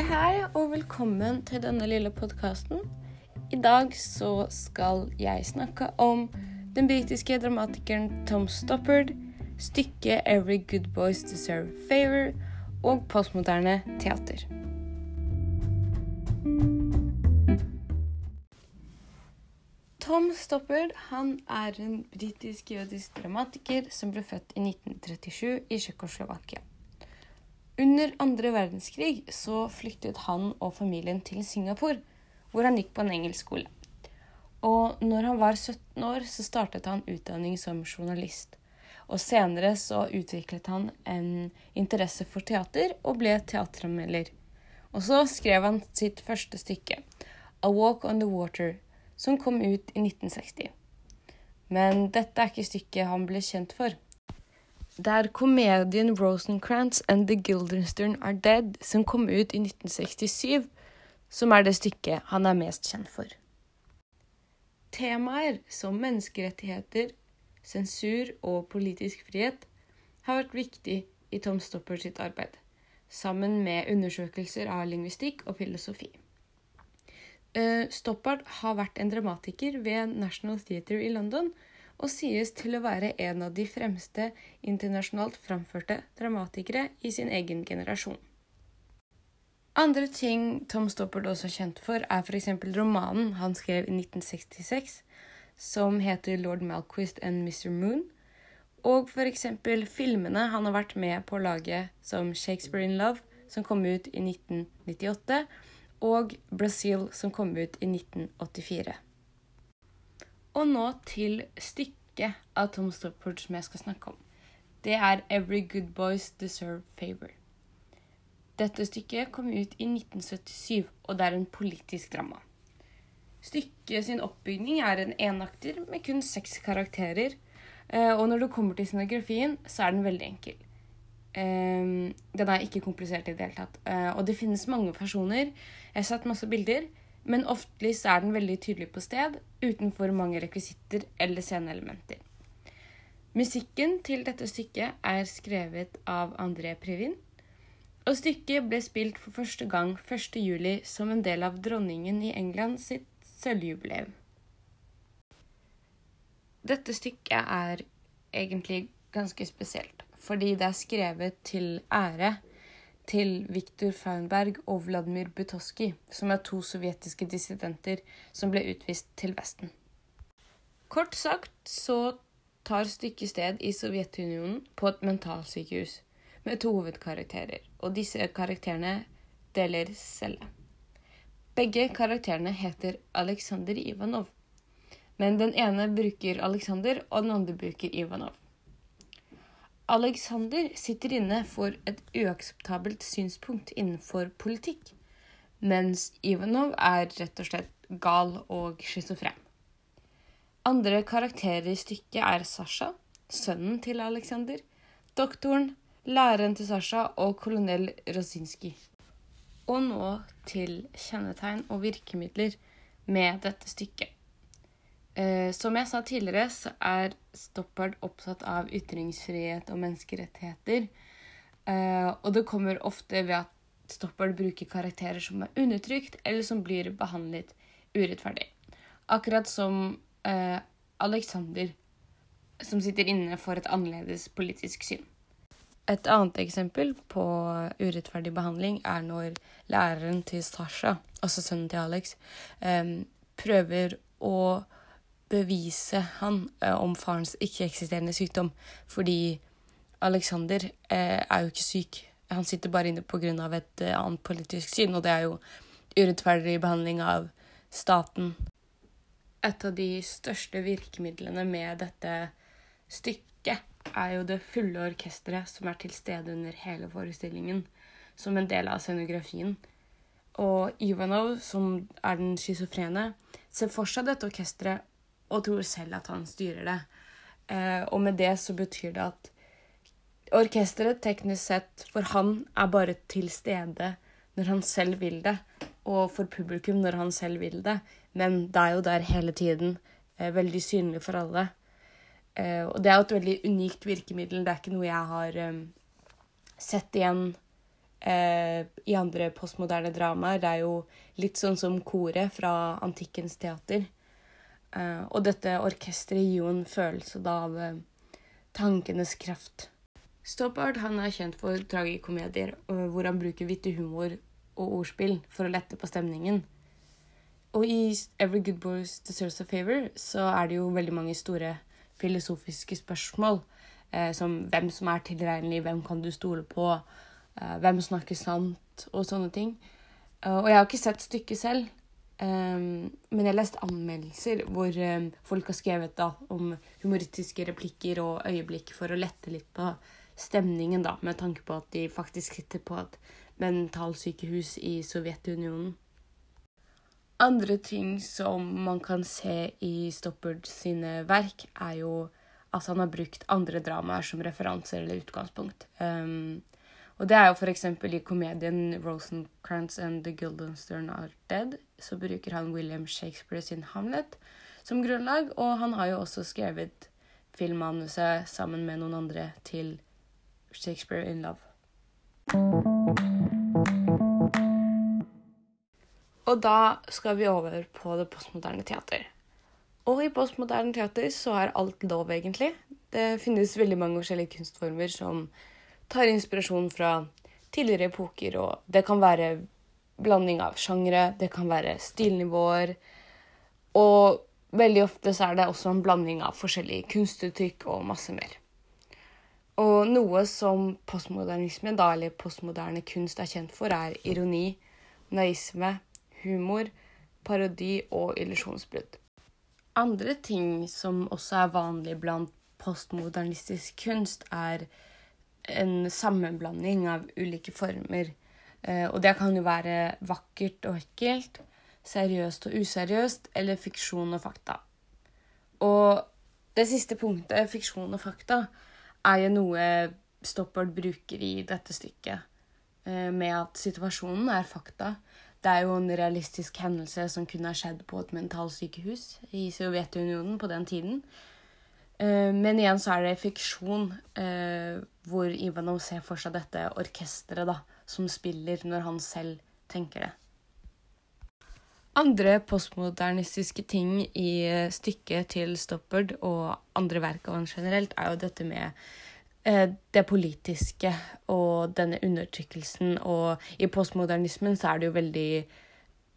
Hei, hei, og velkommen til denne lille podkasten. I dag så skal jeg snakke om den britiske dramatikeren Tom Stoppard, stykket 'Every Good Boys Deserve Favor' og postmoderne teater. Tom Stoppard han er en britisk-jødisk dramatiker som ble født i 1937 i Tsjekkoslovakia. Under andre verdenskrig så flyktet han og familien til Singapore, hvor han gikk på en engelsk skole. Og når han var 17 år, så startet han utdanning som journalist. Og senere så utviklet han en interesse for teater og ble teateranmelder. Og så skrev han sitt første stykke, 'A Walk on the Water', som kom ut i 1960. Men dette er ikke stykket han ble kjent for. Det er komedien 'Rosencrantz and the Guildenstern Are Dead', som kom ut i 1967, som er det stykket han er mest kjent for. Temaer som menneskerettigheter, sensur og politisk frihet har vært viktig i Tom Stopper sitt arbeid, sammen med undersøkelser av lingvistikk og filosofi. Eh, Stoppard har vært en dramatiker ved National Theatre i London og sies til å være en av de fremste internasjonalt framførte dramatikere i sin egen generasjon. Andre ting Tom Stoppard også er kjent for, er f.eks. romanen han skrev i 1966, som heter Lord Malquist and Mr. Moon, og f.eks. filmene han har vært med på å lage, som Shakespeare in Love, som kom ut i 1998, og Brazil, som kom ut i 1984. Og nå til stykket av Tom Stoppard som jeg skal snakke om. Det er Every Good Boys Deserve Favor. Dette stykket kom ut i 1977, og det er en politisk drama. Stykket sin oppbygning er en enakter med kun seks karakterer, eh, og når det kommer til scenografien, så er den veldig enkel. Eh, den er ikke komplisert i det hele tatt. Eh, og det finnes mange personer. Jeg har sett masse bilder, men oftest er den veldig tydelig på sted, uten for mange rekvisitter eller sceneelementer. Musikken til dette stykket er skrevet av André Previn, og stykket ble spilt for første gang 1.7 som en del av dronningen i England sitt sølvjubileum. Dette stykket er egentlig ganske spesielt, fordi det er skrevet til ære til Viktor Faunberg og Vladimir Butoski, som er to sovjetiske dissidenter som ble utvist til Vesten. Kort sagt så tar stykket sted i Sovjetunionen på et mentalsykehus med to hovedkarakterer, og disse karakterene deler celle. Begge karakterene heter Aleksandr Ivanov, men den ene bruker Aleksander, og den andre bruker Ivanov. Alexander sitter inne for et uakseptabelt synspunkt innenfor politikk, mens Ivanov er rett og slett gal og schizofren. Andre karakterer i stykket er Sasha, sønnen til Alexander, doktoren, læreren til Sasha og kolonel Rosinski. Og nå til kjennetegn og virkemidler med dette stykket. Eh, som jeg sa tidligere, så er Stoppard opptatt av ytringsfrihet og menneskerettigheter. Eh, og det kommer ofte ved at Stoppard bruker karakterer som er undertrykt, eller som blir behandlet urettferdig. Akkurat som eh, Alexander, som sitter inne for et annerledes politisk syn. Et annet eksempel på urettferdig behandling er når læreren til Sasha, altså sønnen til Alex, prøver å bevise han eh, om farens ikke-eksisterende sykdom. Fordi Alexander eh, er jo ikke syk. Han sitter bare inne pga. et eh, annet politisk syn, og det er jo urettferdig behandling av staten. Et av de største virkemidlene med dette stykket er jo det fulle orkesteret som er til stede under hele forestillingen, som en del av scenografien. Og Ivanov, som er den schizofrene, ser for seg dette orkesteret og tror selv at han styrer det. Eh, og med det så betyr det at orkesteret teknisk sett for han er bare til stede når han selv vil det, og for publikum når han selv vil det, men det er jo der hele tiden, eh, veldig synlig for alle. Eh, og det er jo et veldig unikt virkemiddel. Det er ikke noe jeg har um, sett igjen eh, i andre postmoderne dramaer. Det er jo litt sånn som koret fra antikkens teater. Eh, og dette orkesteret gir jo en følelse da av eh, tankenes kraft. Stoppard han er kjent for tragikomedier eh, hvor han bruker vittig humor og ordspill for å lette på stemningen. Og i Every Good Boys Deserves a Favor så er det jo veldig mange store filosofiske spørsmål. Som hvem som er tilregnelig, hvem kan du stole på, hvem snakker sant, og sånne ting. Og jeg har ikke sett stykket selv, um, men jeg har lest anmeldelser hvor um, folk har skrevet da, om humoristiske replikker og øyeblikk for å lette litt på stemningen, da, med tanke på at de faktisk sitter på et mentalsykehus i Sovjetunionen. Andre ting som man kan se i Stoppard sine verk, er jo at han har brukt andre dramaer som referanser eller utgangspunkt. Um, og det er jo f.eks. i komedien 'Rosencrantz and The Guildenstern Are Dead'. Så bruker han William Shakespeare sin Hamlet som grunnlag, og han har jo også skrevet filmmanuset sammen med noen andre til Shakespeare in Love. Og da skal vi over på det postmoderne teater. Og i postmoderne teater så er alt lov, egentlig. Det finnes veldig mange forskjellige kunstformer som tar inspirasjon fra tidligere epoker, og det kan være blanding av sjangre, det kan være stilnivåer, og veldig ofte så er det også en blanding av forskjellige kunstuttrykk og masse mer. Og noe som postmodernisme, da, eller postmoderne kunst, er kjent for, er ironi, naisme, humor, parodi og illusjonsbrudd. Andre ting som også er vanlig blant postmodernistisk kunst, er en sammenblanding av ulike former. Eh, og det kan jo være vakkert og ekkelt, seriøst og useriøst, eller fiksjon og fakta. Og det siste punktet, fiksjon og fakta, er jo noe Stoppard bruker i dette stykket, eh, med at situasjonen er fakta. Det er jo en realistisk hendelse som kunne ha skjedd på et mentalsykehus i Sovjetunionen på den tiden. Eh, men igjen så er det fiksjon eh, hvor Ivanov ser for seg dette orkesteret som spiller når han selv tenker det. Andre postmodernistiske ting i eh, stykket til Stoppard og andre verk av han generelt, er jo dette med det politiske og denne undertrykkelsen. Og i postmodernismen så er det jo veldig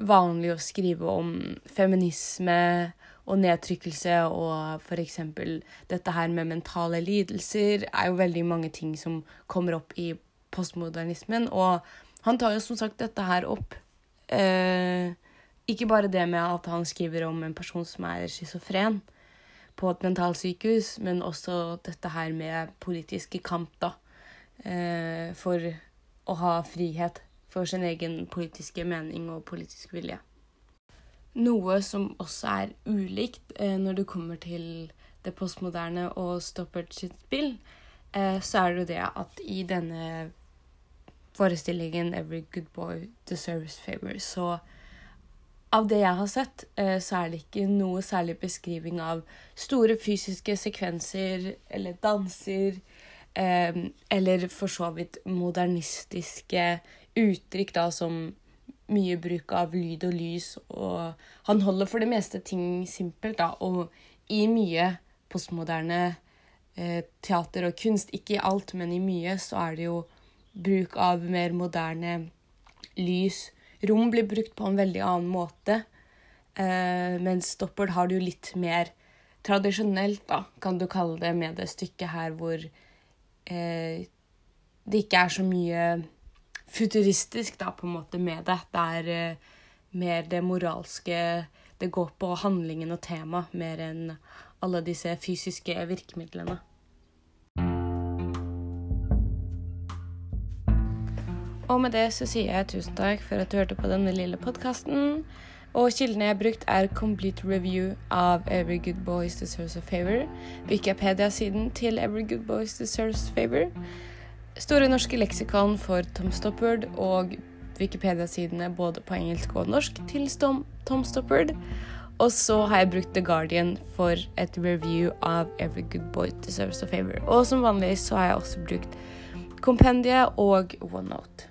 vanlig å skrive om feminisme og nedtrykkelse og f.eks. dette her med mentale lidelser er jo veldig mange ting som kommer opp i postmodernismen. Og han tar jo som sagt dette her opp. Eh, ikke bare det med at han skriver om en person som er schizofren på et mentalsykehus, men også dette her med politiske kamp, da. Eh, for å ha frihet for sin egen politiske mening og politisk vilje. Noe som også er ulikt eh, når det kommer til det postmoderne og Stoppert sitt spill, eh, så er det jo det at i denne forestillingen 'Every good boy deserves favor', så av det jeg har sett, eh, så er det ikke noe særlig beskriving av store fysiske sekvenser eller danser, eller for så vidt modernistiske uttrykk da som mye bruk av lyd og lys, og han holder for det meste ting simpelt, da, og i mye postmoderne eh, teater og kunst, ikke i alt, men i mye, så er det jo bruk av mer moderne lys. Rom blir brukt på en veldig annen måte, eh, mens Stoppard har det jo litt mer tradisjonelt, da, kan du kalle det, med det stykket her hvor eh, det ikke er så mye futuristisk da, på en måte med det. Det er uh, mer det moralske Det går på handlingen og tema mer enn alle disse fysiske virkemidlene. Og med det så sier jeg tusen takk for at du hørte på denne lille podkasten. Og kildene jeg har brukt, er Complete Review av Every Good Boys Deserves a Favor, Wikipedia-siden til Every Good Boys Deserves a Favor, Store norske leksikon for Tom Stoppard og Wikipedia-sidene både på engelsk og norsk til Tom Stoppard. Og så har jeg brukt The Guardian for et review av Every Good Boy Deserves a Favor. Og som vanlig så har jeg også brukt Kompendiet og OneNote.